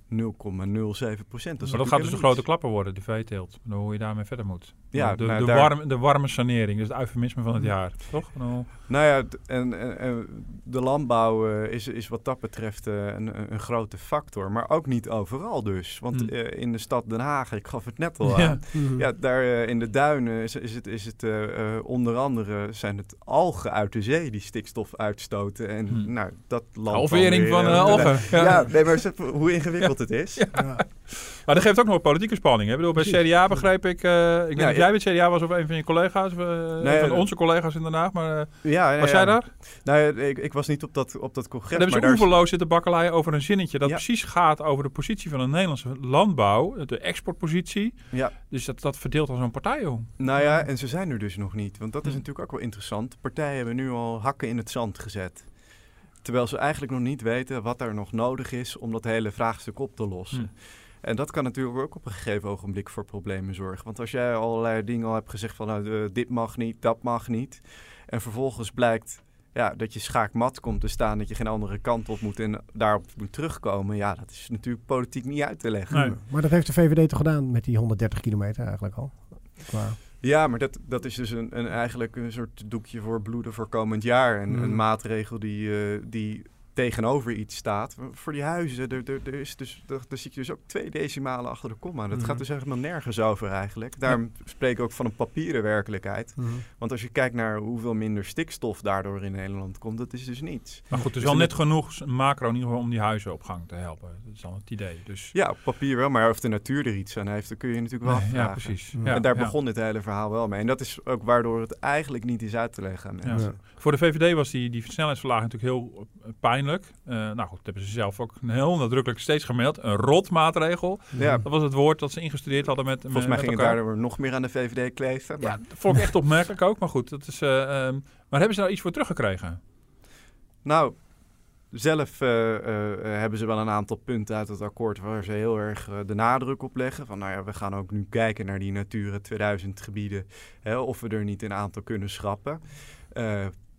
procent. Maar dat gaat dus een grote klapper worden, de veeteelt. Hoe je daarmee verder moet. Ja, de, nou, de, warm, de warme sanering, dus het eufemisme van het jaar, toch? Nou, nou ja, en, en, en, de landbouw is, is wat dat betreft een, een grote factor. Maar ook niet overal dus. Want mm. uh, in de stad Den Haag, ik gaf het net al aan. Mm. Ja, daar uh, in de duinen is, is het, is het uh, onder andere zijn het algen uit de zee die stikstof uitstoten. En mm. nou, dat land. Halvering van algen. Ja, ja nee, maar hoe ingewikkeld het is. Ja. Maar dat geeft ook nog politieke spanning. Hè? Ik bedoel, bij CDA begrijp ik... Uh, ik denk dat jij bij CDA was of een van je collega's. Uh, nee, van onze collega's in Den Haag. Maar ja, was jij daar? Nou, ik, ik, was niet op dat, op dat congres. En hebben ze oeverloos zitten bakkeleien over een zinnetje... dat precies gaat over de positie van de Nederlandse landbouw. De exportpositie. Ja. Dus dat, dat verdeelt al zo'n partij om. Nou ja, en ze zijn er dus nog niet. Want dat is hm. natuurlijk ook wel interessant. Partijen hebben nu al hakken in het zand gezet. Terwijl ze eigenlijk nog niet weten wat er nog nodig is om dat hele vraagstuk op te lossen. Hm. En dat kan natuurlijk ook op een gegeven ogenblik voor problemen zorgen. Want als jij allerlei dingen al hebt gezegd van nou, dit mag niet, dat mag niet. En vervolgens blijkt ja, dat je schaakmat komt te staan, dat je geen andere kant op moet en daarop moet terugkomen. Ja, dat is natuurlijk politiek niet uit te leggen. Nee. Maar dat heeft de VVD toch gedaan met die 130 kilometer eigenlijk al? Qua... Ja, maar dat, dat is dus een, een, eigenlijk een soort doekje voor bloeden voor komend jaar. En een mm. maatregel die, uh, die tegenover iets staat. Voor die huizen, er, er, er is dus, daar, daar zit je dus ook twee decimalen achter de komma. Dat gaat mhm. dus helemaal nergens over eigenlijk. Daarom ja. spreek ik ook van een papieren werkelijkheid. Mhm. Want als je kijkt naar hoeveel minder stikstof daardoor in Nederland komt, dat is dus niets. Maar goed, het is dus wel net genoeg macro in ieder geval om die huizen op gang te helpen. Dat is dan het idee. Dus... Ja, op papier wel, maar of de natuur er iets aan heeft, dan kun je natuurlijk wel nee, Ja, precies. Ja, en daar begon dit hele verhaal wel mee. En dat is ook waardoor het eigenlijk niet is uit te leggen aan mensen. Voor de VVD was die, die snelheidsverlaging natuurlijk heel pijnlijk Uh, nou goed, dat hebben ze zelf ook heel nadrukkelijk steeds gemeld. Een rotmaatregel. Ja. Dat was het woord dat ze ingestudeerd hadden met Volgens mij ging het daardoor nog meer aan de VVD kleven. Ja, dat vond ik echt opmerkelijk ook. Maar goed, dat is, uh, maar hebben ze daar iets voor teruggekregen? Nou, zelf uh, hebben ze wel een aantal punten uit het akkoord waar ze heel erg de nadruk op leggen. Van nou ja, we gaan ook nu kijken naar die Natura 2000 gebieden. Hè, of we er niet een aantal kunnen schrappen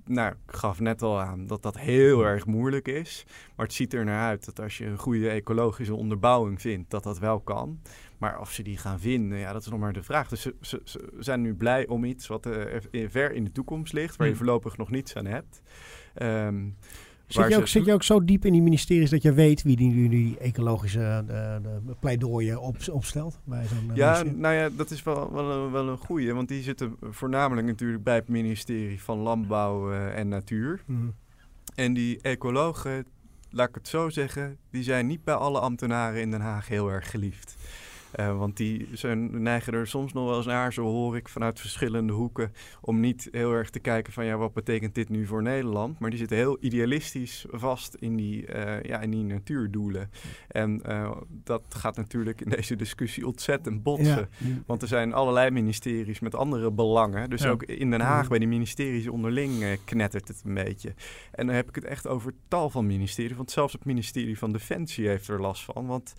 nou, ik gaf net al aan dat dat heel erg moeilijk is. Maar het ziet er naar uit dat als je een goede ecologische onderbouwing vindt, dat dat wel kan. Maar of ze die gaan vinden, ja, dat is nog maar de vraag. Dus ze, ze, ze zijn nu blij om iets wat uh, ver in de toekomst ligt, waar je hmm. voorlopig nog niets aan hebt. Um, Zit je, ook, zit je ook zo diep in die ministeries dat je weet wie die, die ecologische de, de pleidooien op, opstelt? Bij zo'n eh, ja, nou ja, dat is wel, wel, een, wel een goeie. Want die zitten voornamelijk natuurlijk bij het ministerie van Landbouw uh, en Natuur. Mhm. En die ecologen, laat ik het zo zeggen, die zijn niet bij alle ambtenaren in Den Haag heel erg geliefd. Uh, want die zijn, neigen er soms nog wel eens naar, zo hoor ik vanuit verschillende hoeken, om niet heel erg te kijken van ja, wat betekent dit nu voor Nederland? Maar die zitten heel idealistisch vast in die, uh, ja, in die natuurdoelen. En uh, dat gaat natuurlijk in deze discussie ontzettend botsen. Want er zijn allerlei ministeries met andere belangen. Dus ook in Den Haag bij die ministeries onderling knettert het een beetje. En dan heb ik het echt over tal van ministeries. Want zelfs het ministerie van Defensie heeft er last van. Want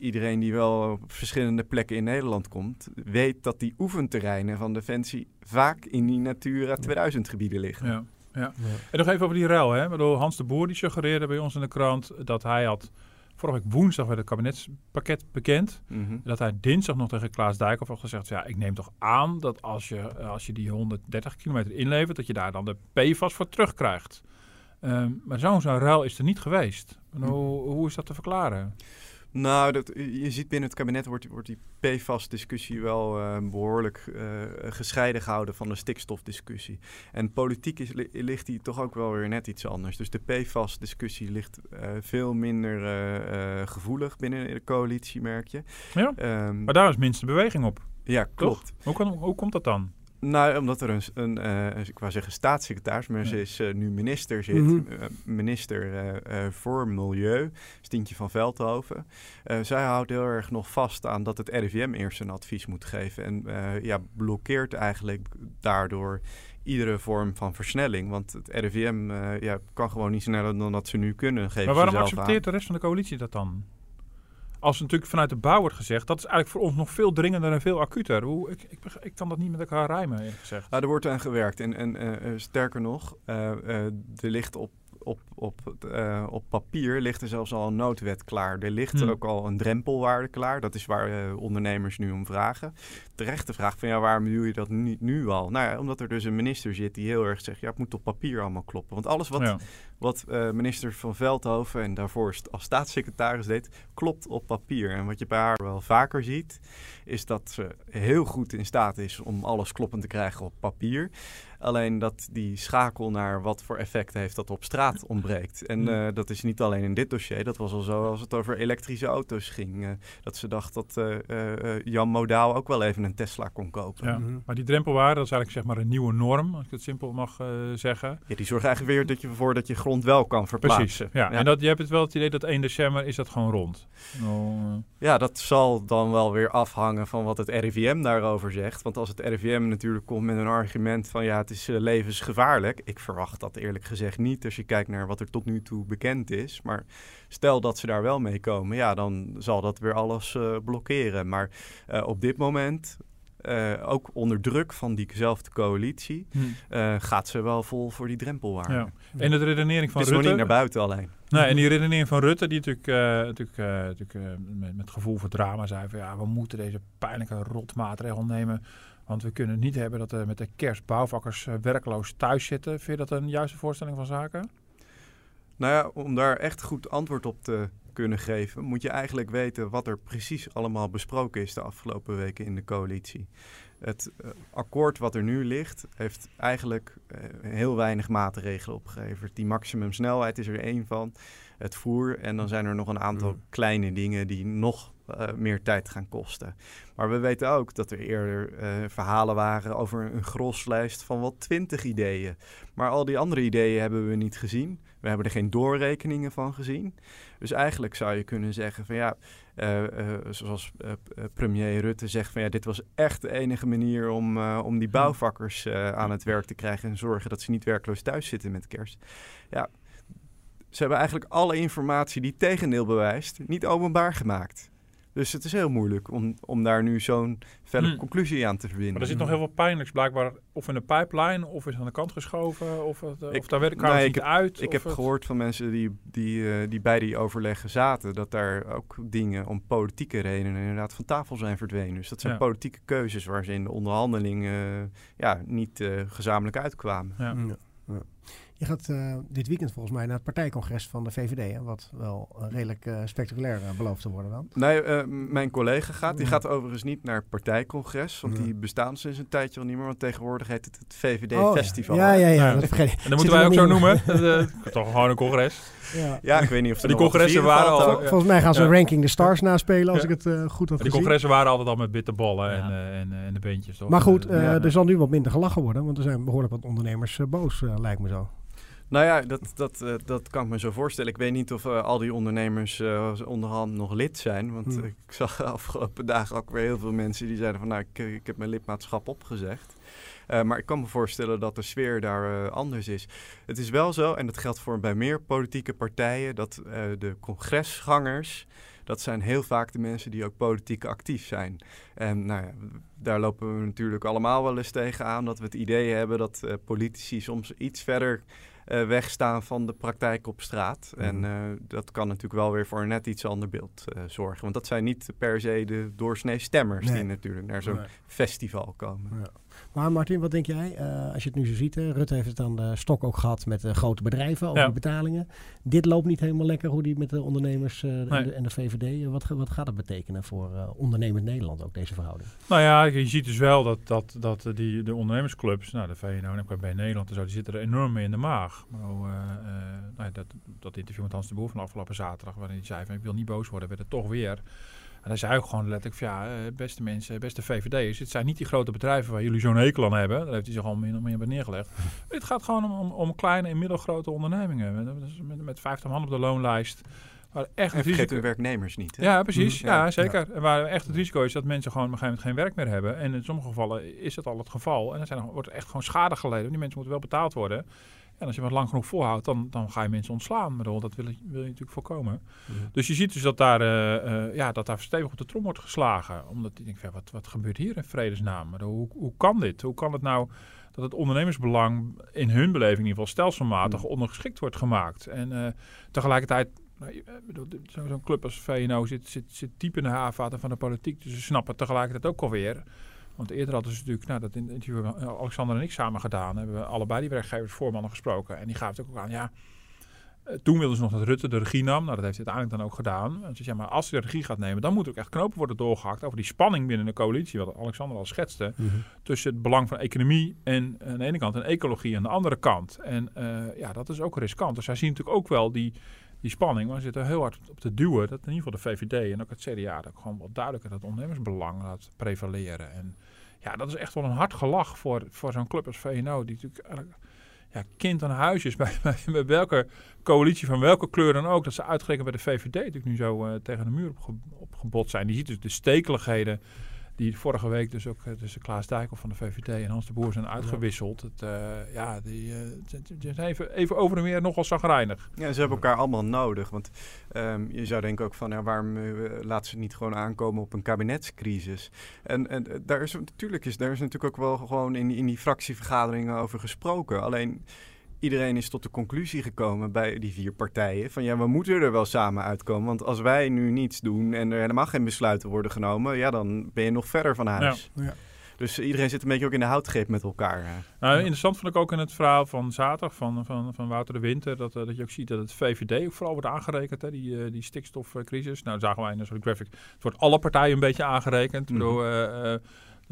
iedereen die wel op verschillende plekken in Nederland komt, weet dat die oefenterreinen van Defensie vaak in die Natura 2000 gebieden liggen. Ja, ja. En nog even over die ruil. Hè? Bedoel, Hans de Boer die suggereerde bij ons in de krant dat hij had vorige week woensdag werd het kabinetspakket bekend. Mhm. Dat hij dinsdag nog tegen Klaas Dijkhoff had gezegd... ja, ik neem toch aan dat als je, als je die 130 kilometer inlevert... dat je daar dan de PFAS voor terugkrijgt. Um, maar zo'n zo'n ruil is er niet geweest. Hoe, hoe is dat te verklaren? Nou, dat, je ziet binnen het kabinet wordt, wordt die PFAS-discussie wel uh, behoorlijk uh, gescheiden gehouden van de stikstofdiscussie. En politiek is, ligt die toch ook wel weer net iets anders. Dus de PFAS-discussie ligt uh, veel minder gevoelig binnen de coalitie, merk je. Ja, um, maar daar is minste beweging op. Ja, klopt. Hoe, kan, hoe komt dat dan? Nou, omdat er een, een uh, ik wou zeggen staatssecretaris, maar ze is uh, nu minister zit. Mm -hmm. uh, minister voor Milieu, Stientje van Veldhoven. zij houdt heel erg nog vast aan dat het RIVM eerst een advies moet geven. En ja, blokkeert eigenlijk daardoor iedere vorm van versnelling. Want het RIVM ja, kan gewoon niet sneller dan dat ze nu kunnen. Geven maar waarom accepteert de rest van de coalitie dat dan? Als natuurlijk vanuit de bouw wordt gezegd, dat is eigenlijk voor ons nog veel dringender en veel acuter. Hoe, ik, ik, kan dat niet met elkaar rijmen, gezegd. Nou, er wordt aan gewerkt. En, en uh, sterker nog, uh, uh, er ligt op op, op, uh, op papier ligt er zelfs al een noodwet klaar. Er ligt hmm. ook al een drempelwaarde klaar. Dat is waar uh, ondernemers nu om vragen. Terechte vraag van ja, waarom doe je dat niet nu al? Nou ja, omdat er dus een minister zit die heel erg zegt, ja, het moet op papier allemaal kloppen. Want alles wat, ja. wat uh, minister van Veldhoven en daarvoor als staatssecretaris deed, klopt op papier. En wat je bij haar wel vaker ziet, is dat ze heel goed in staat is om alles kloppend te krijgen op papier. Alleen dat die schakel naar wat voor effect heeft dat op straat ontbreekt. En uh, dat is niet alleen in dit dossier. Dat was al zo als het over elektrische auto's ging. Uh, dat ze dacht dat uh, Jan Modaal ook wel even een Tesla kon kopen. Ja, mm -hmm. Maar die drempelwaarde, dat is eigenlijk zeg maar een nieuwe norm, als ik het simpel mag zeggen. Ja, die zorgt eigenlijk weer dat je ervoor dat je grond wel kan verplaatsen. Precies, ja. ja. En dat, je hebt het wel het idee dat 1 december is dat gewoon rond. Nou, ja, dat zal dan wel weer afhangen van wat het RIVM daarover zegt. Want als het RIVM natuurlijk komt met een argument van ja, het is uh, levensgevaarlijk. Ik verwacht dat eerlijk gezegd niet als je kijkt naar wat er tot nu toe bekend is. Maar stel dat ze daar wel mee komen, ja, dan zal dat weer alles uh, blokkeren. Maar uh, op dit moment, ook onder druk van diezelfde coalitie, hmm. gaat ze wel vol voor die drempelwaarde. Ja. En de redenering van het is Rutte... nog niet naar buiten alleen. Nee, en die redenering van Rutte, die natuurlijk, uh, natuurlijk, uh, natuurlijk uh, met, met gevoel voor drama zei van ja, we moeten deze pijnlijke rotmaatregel nemen. Want we kunnen niet hebben dat er met de kerst bouwvakkers werkloos thuis zitten. Vind je dat een juiste voorstelling van zaken? Nou ja, om daar echt goed antwoord op te kunnen geven, moet je eigenlijk weten wat er precies allemaal besproken is de afgelopen weken in de coalitie. Het uh, akkoord wat er nu ligt, heeft eigenlijk uh, heel weinig maatregelen opgeleverd. Die maximumsnelheid is er één van, het voer. En dan zijn er nog een aantal mm. kleine dingen die nog uh, meer tijd gaan kosten. Maar we weten ook dat er eerder verhalen waren over een groslijst van wel twintig ideeën. Maar al die andere ideeën hebben we niet gezien. We hebben er geen doorrekeningen van gezien. Dus eigenlijk zou je kunnen zeggen van ja, uh, uh, zoals premier Rutte zegt van ja, dit was echt de enige manier om, om die bouwvakkers aan het werk te krijgen en zorgen dat ze niet werkloos thuis zitten met kerst. Ja, ze hebben eigenlijk alle informatie die tegendeel bewijst niet openbaar gemaakt. Dus het is heel moeilijk om, om daar nu zo'n felle hmm. conclusie aan te verbinden. Maar er zit nog heel veel pijnlijks blijkbaar of in de pipeline of is aan de kant geschoven of, het, ik, of daar werkt nee, niet heb, uit. Ik heb het... gehoord van mensen die, die, uh, die bij die overleggen zaten dat daar ook dingen om politieke redenen inderdaad van tafel zijn verdwenen. Dus dat zijn ja. politieke keuzes waar ze in de onderhandeling uh, ja, niet uh, gezamenlijk uitkwamen. Ja. Ja. Je gaat uh, dit weekend volgens mij naar het partijcongres van de VVD, hè, wat wel uh, redelijk uh, spectaculair belooft te worden dan. Nee, mijn collega gaat. Die gaat overigens niet naar het partijcongres, want die bestaan sinds een tijdje al niet meer. Want tegenwoordig heet het het VVD-festival. Oh, ja. ja, ja, ja, dat vergeet ik. En dat moeten wij ook zo noemen. Toch gewoon een congres. Ja. ja, ik weet niet of ze die congressen waren al. Volgens mij gaan ze Ranking the Stars naspelen, als ik het goed had Die congressen waren altijd al met bitterballen en, en, en de beentjes, toch? Maar goed, er zal nu wat minder gelachen worden, want er zijn behoorlijk wat ondernemers boos, lijkt me zo. Nou ja, dat, dat, uh, dat kan ik me zo voorstellen. Ik weet niet of uh, al die ondernemers uh, onderhand nog lid zijn. Want hmm. ik zag de afgelopen dagen ook weer heel veel mensen die zeiden van... nou, ik, ik heb mijn lidmaatschap opgezegd. maar ik kan me voorstellen dat de sfeer daar anders is. Het is wel zo, en dat geldt voor bij meer politieke partijen... dat de congresgangers dat zijn heel vaak de mensen die ook politiek actief zijn. En nou ja, daar lopen we natuurlijk allemaal wel eens tegen aan dat we het idee hebben dat uh, politici soms iets verder uh, wegstaan van de praktijk op straat. Mm. En uh, dat kan natuurlijk wel weer voor een net iets ander beeld uh, zorgen. Want dat zijn niet per se de doorsnee stemmers nee. die natuurlijk naar zo'n nee. festival komen. Ja. Maar Martin, wat denk jij? Uh, als je het nu zo ziet, hè, Rutte heeft het aan de stok ook gehad met uh, grote bedrijven over ja. die betalingen. Dit loopt niet helemaal lekker hoe die met de ondernemers uh, nee. en, de, en, de, VVD. Wat, wat gaat dat betekenen voor ondernemend Nederland ook, deze verhouding? Nou ja, je ziet dus wel dat, dat, dat die, de ondernemersclubs, nou de VNO en bij Nederland en zo, die zitten er enorm mee in de maag. Maar, nou, dat, dat interview met Hans de Boer van afgelopen zaterdag, waarin hij zei van ik wil niet boos worden, werd het toch weer. En dan zei ook gewoon letterlijk van ja, eh, beste mensen, beste VVD'ers, het zijn niet die grote bedrijven waar jullie zo'n hekel aan hebben. Daar heeft hij zich al meer, meer bij neergelegd. het gaat gewoon om, om, kleine en middelgrote ondernemingen. Met, met 50 man op de loonlijst. Waar echt en vergeet de werknemers niet. Hè? Ja, precies. Ja, zeker. En waar echt het risico is dat mensen gewoon op een gegeven moment geen werk meer hebben. En in sommige gevallen is dat al het geval. En dan zijn, wordt er echt gewoon schade geleden. Die mensen moeten wel betaald worden. En als je wat lang genoeg volhoudt, dan, dan ga je mensen ontslaan. Maar dat wil je, wil je natuurlijk voorkomen. Dus je ziet dus dat daar, uh, ja, dat daar stevig op de trom wordt geslagen. Omdat ik denk, ja, wat, wat gebeurt hier in vredesnaam? Hoe, hoe kan dit? Hoe kan het nou dat het ondernemersbelang in hun beleving in ieder geval stelselmatig ondergeschikt wordt gemaakt? En uh, tegelijkertijd nou, Zo'n club als VNO zit, zit, zit diep in de haarvaten van de politiek. Dus ze snappen tegelijkertijd ook alweer want eerder hadden ze natuurlijk, nou, dat interview hebben Alexander en ik samen gedaan. Hebben we allebei die werkgevers voormannen gesproken. En die gaven ook aan, ja, eh, toen wilden ze nog dat Rutte de regie nam. Nou, dat heeft hij uiteindelijk dan ook gedaan. En dus ja, maar als hij de regie gaat nemen, dan moet ook echt knopen worden doorgehakt over die spanning binnen de coalitie, wat Alexander al schetste, mhm. tussen het belang van economie en aan de ene kant en ecologie aan de andere kant. En uh, ja, dat is ook riskant. Dus hij ziet natuurlijk ook wel die, die spanning, maar zitten heel hard op te duwen dat in ieder geval de VVD en ook het CDA dat gewoon wat duidelijker dat ondernemersbelang laat prevaleren. En ja, dat is echt wel een hard gelach voor, voor zo'n club als VNO, die natuurlijk ja, kind aan huis is bij, bij, welke coalitie van welke kleur dan ook, dat ze uitgerekend bij de VVD natuurlijk nu zo uh, tegen de muur opgebot zijn. Die ziet dus de stekeligheden die vorige week dus ook eh, tussen Klaas Dijkhoff van de VVD en Hans de Boer zijn uitgewisseld. Het, uh, ja, die uh, zijn even, even over en weer nogal zagrijnig. Ja, ze hebben elkaar allemaal nodig. Want um, je zou denken ook van, ja, waarom uh, laten ze niet gewoon aankomen op een kabinetscrisis? En, en daar is natuurlijk is, daar is natuurlijk ook wel gewoon in, in die fractievergaderingen over gesproken. Alleen iedereen is tot de conclusie gekomen bij die vier partijen van ja, we moeten er wel samen uitkomen. Want als wij nu niets doen en er helemaal geen besluiten worden genomen, ja, dan ben je nog verder van huis. Ja. Dus iedereen zit een beetje ook in de houtgreep met elkaar. Nou, interessant vond ik ook in het verhaal van zaterdag van, van, van Wouter de Winter, dat, uh, dat je ook ziet dat het VVD ook vooral wordt aangerekend, hè, die, uh, die stikstofcrisis. Nou, zagen wij in de graphic, het wordt alle partijen een beetje aangerekend. Mm. Dus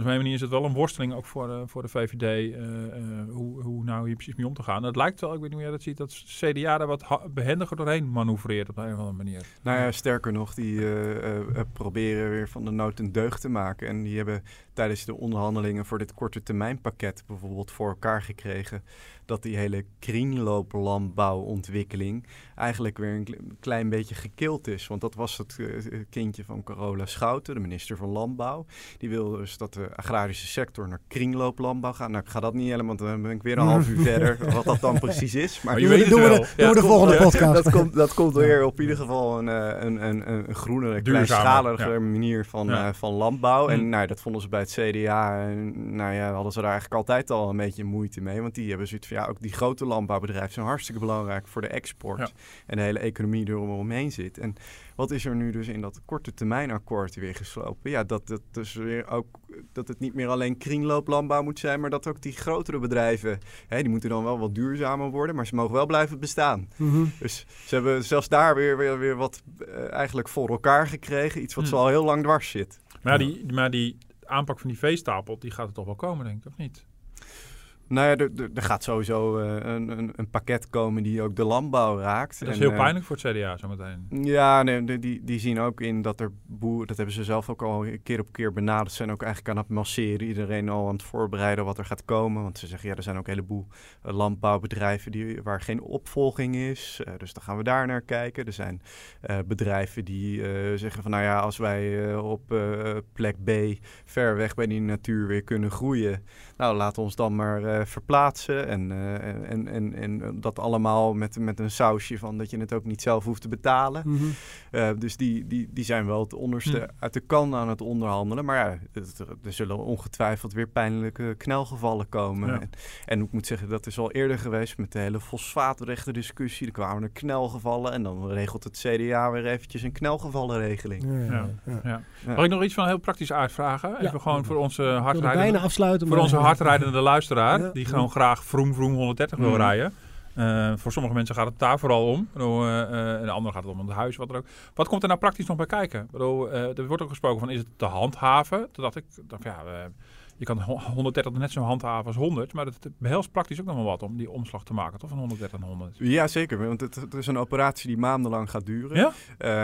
op mijn manier is het wel een worsteling ook voor, uh, voor de VVD uh, uh, hoe, hoe nou hier precies mee om te gaan. het lijkt wel, ik weet niet jij dat ziet, dat CDA daar wat behendiger doorheen manoeuvreert op een of andere manier. Nou ja, sterker nog, die proberen weer van de nood een deugd te maken. En die hebben tijdens de onderhandelingen voor dit korte termijn pakket bijvoorbeeld voor elkaar gekregen dat die hele kringlooplandbouwontwikkeling eigenlijk weer een klein beetje gekild is. Want dat was het kindje van Carola Schouten, de minister van Landbouw. Die wilde dus dat de agrarische sector naar kringlooplandbouw gaat. Nou, ik ga dat niet helemaal, want dan ben ik weer een half uur verder, wat dat dan precies is. Maar, je weet het doen wel. We de, de volgende podcast. Dat komt, dat komt weer op ieder geval een, een, een, een groenere, kleinschaliger manier van, uh, van landbouw. En nou, dat vonden ze bij het CDA, en, nou ja, hadden ze daar eigenlijk altijd al een beetje moeite mee. Want die hebben zoiets van, ja, ook die grote landbouwbedrijven zijn hartstikke belangrijk voor de export. En de hele economie eromheen zit. En wat is er nu dus in dat korte termijn akkoord weer geslopen? Ja, dat, dat, dus weer ook, dat het niet meer alleen kringlooplandbouw moet zijn, maar dat ook die grotere bedrijven, hè, die moeten dan wel wat duurzamer worden, maar ze mogen wel blijven bestaan. Mhm. Dus ze hebben zelfs daar weer, weer, weer wat uh, eigenlijk voor elkaar gekregen. Iets wat mm. al heel lang dwars zit. Maar, die, maar die aanpak van die veestapel, die gaat er toch wel komen, denk ik, of niet? Nou ja, er, er, gaat sowieso uh, een, een, een, pakket komen die ook de landbouw raakt. Dat is heel uh, pijnlijk voor het CDA zometeen. Ja, nee, die, die zien ook in dat er boeren, dat hebben ze zelf ook al keer op keer benaderd, zijn ook eigenlijk aan het masseren. Iedereen al aan het voorbereiden wat er gaat komen. Want ze zeggen, ja, er zijn ook een heleboel uh, landbouwbedrijven die, waar geen opvolging is. dus dan gaan we daar naar kijken. Er zijn bedrijven die zeggen van, nou ja, als wij op plek B ver weg bij die natuur weer kunnen groeien. Nou, laat ons dan maar verplaatsen. En, en, en, en dat allemaal met, met een sausje van dat je het ook niet zelf hoeft te betalen. Mhm. dus die, die, die zijn wel het onderste mhm. uit de kan aan het onderhandelen. Maar ja, er zullen ongetwijfeld weer pijnlijke knelgevallen komen. En, en, ik moet zeggen, dat is al eerder geweest met de hele fosfaatrechten discussie. Er kwamen er knelgevallen en dan regelt het CDA weer eventjes een knelgevallenregeling. Ja, ja, Mag ik nog iets van heel praktisch aard vragen? Even gewoon voor onze hardrijdende, bijna afsluiten, voor onze hardrijdende luisteraar, die gewoon graag vroom vroom 130 wil mm. rijden. Uh, voor sommige mensen gaat het daar vooral om. Bedoel, uh, en de anderen gaat het om het huis, wat er ook. Wat komt er nou praktisch nog bij kijken? Bedoel, er wordt ook gesproken van, is het te handhaven? Toen dacht ik, dacht, ja, je kan 130 net zo handhaven als 100, maar het behelst praktisch ook nog wel wat om die omslag te maken, toch? Van 130 naar 100. Ja, zeker. Want het, het, is een operatie die maandenlang gaat duren. Ja?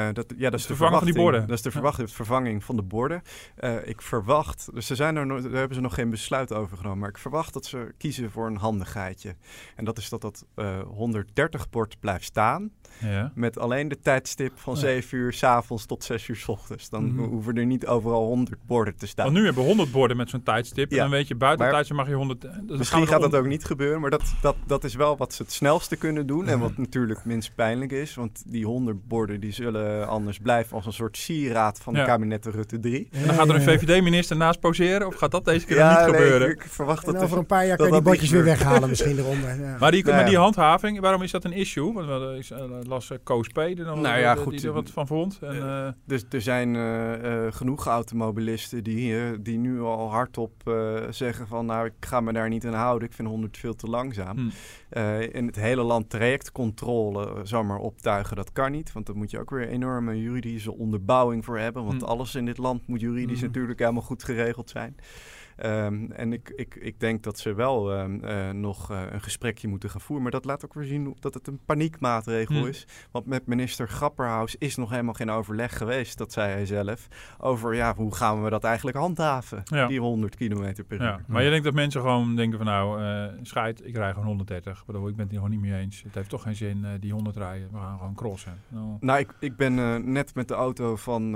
Uh, dat, ja, dat is de vervanging van die borden. Dat is de verwachting, vervanging van de borden. Uh, ik verwacht, dus ze zijn er, daar hebben ze nog geen besluit over genomen, maar ik verwacht dat ze kiezen voor een handigheidje. En dat is dat dat uh, eh, 130 bord blijft staan. Ja. Met alleen de tijdstip van 7 uur s avonds tot 6 uur s ochtends. Dan mm -hmm. hoeven er niet overal 100 borden te staan. Want nu hebben we 100 borden met zo'n tijdstip. Ja. En dan weet je, buiten tijdstip mag je 100. Misschien gaat dat ook niet gebeuren. Maar dat, dat, dat is wel wat ze het snelste kunnen doen. En wat natuurlijk minst pijnlijk is. Want die 100 borden die zullen anders blijven als een soort sieraad van de kabinetten Rutte 3. En dan gaat er een VVD-minister naast poseren? Of gaat dat deze keer niet gebeuren? Ik, verwacht en dat over een paar jaar kan je die bordjes weer weghalen misschien eronder. Maar die, maar die handhaving, waarom is dat een issue? Want las Koos P. er dan nou ja, goed, die er wat van vond. En, uh, dus er zijn uh, genoeg automobilisten die, die nu al hardop zeggen van nou ik ga me daar niet aan houden. Ik vind 100 veel te langzaam. Hmm. in het hele land trajectcontrole zomaar optuigen, dat kan niet. Want dan moet je ook weer enorme juridische onderbouwing voor hebben. Want hmm. alles in dit land moet juridisch hmm. natuurlijk helemaal goed geregeld zijn. Um, en ik, ik, ik denk dat ze wel um, uh, nog uh, een gesprekje moeten gaan voeren. Maar dat laat ook weer zien dat het een paniekmaatregel hm. is. Want met minister Grapperhaus is nog helemaal geen overleg geweest, dat zei hij zelf, over ja, hoe gaan we dat eigenlijk handhaven, ja. die 100 kilometer per uur. Ja. Maar je denkt dat mensen gewoon denken van nou, uh, scheid, ik rij gewoon 130. Ik, bedoel, ik ben het hier gewoon niet mee eens. Het heeft toch geen zin, die 100 rijden. We gaan gewoon crossen. Nou, nou ik, ik ben net met de auto van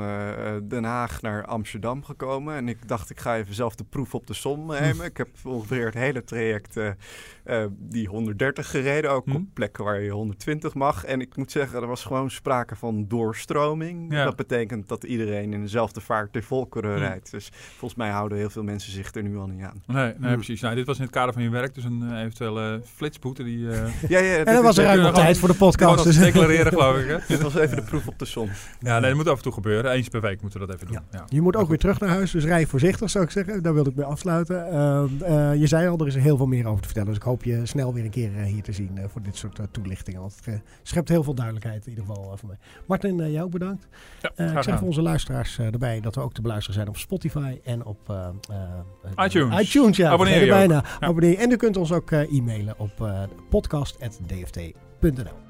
Den Haag naar Amsterdam gekomen. En ik dacht, ik ga even zelf de proef op de som nemen. ik heb ongeveer het hele traject uh, uh, die 130 gereden, ook hm? op plekken waar je 120 mag. En ik moet zeggen, er was gewoon sprake van doorstroming. Dat betekent dat iedereen in dezelfde vaart de volkeren hm. rijdt. Dus volgens mij houden heel veel mensen zich er nu al niet aan. Nee, nee hm. precies. Nou, dit was in het kader van je werk, dus een uh, eventuele flitsboete. Die, ja, ja, en dat was er eigenlijk tijd voor de podcast. Dus. declareren, geloof ik. Hè? dit was even de proef op de som. Ja, nee, dat moet af en toe gebeuren. Eens per week moeten we dat even doen. Ja. Je moet ook weer terug naar huis, dus rij voorzichtig, zou ik zeggen. Daar wilde ik mee afsluiten. Uh, je zei al, er is er heel veel meer over te vertellen. Dus ik hoop je snel weer een keer uh, hier te zien uh, voor dit soort toelichtingen. Want het schept heel veel duidelijkheid in ieder geval voor mij. Martin, jou ook bedankt. Ja, ik zeg voor onze luisteraars erbij dat we ook te beluisteren zijn op Spotify en op iTunes. iTunes, ja. Abonneer je bijna. Abonneer. En u kunt ons ook e-mailen op podcast.dft.nl.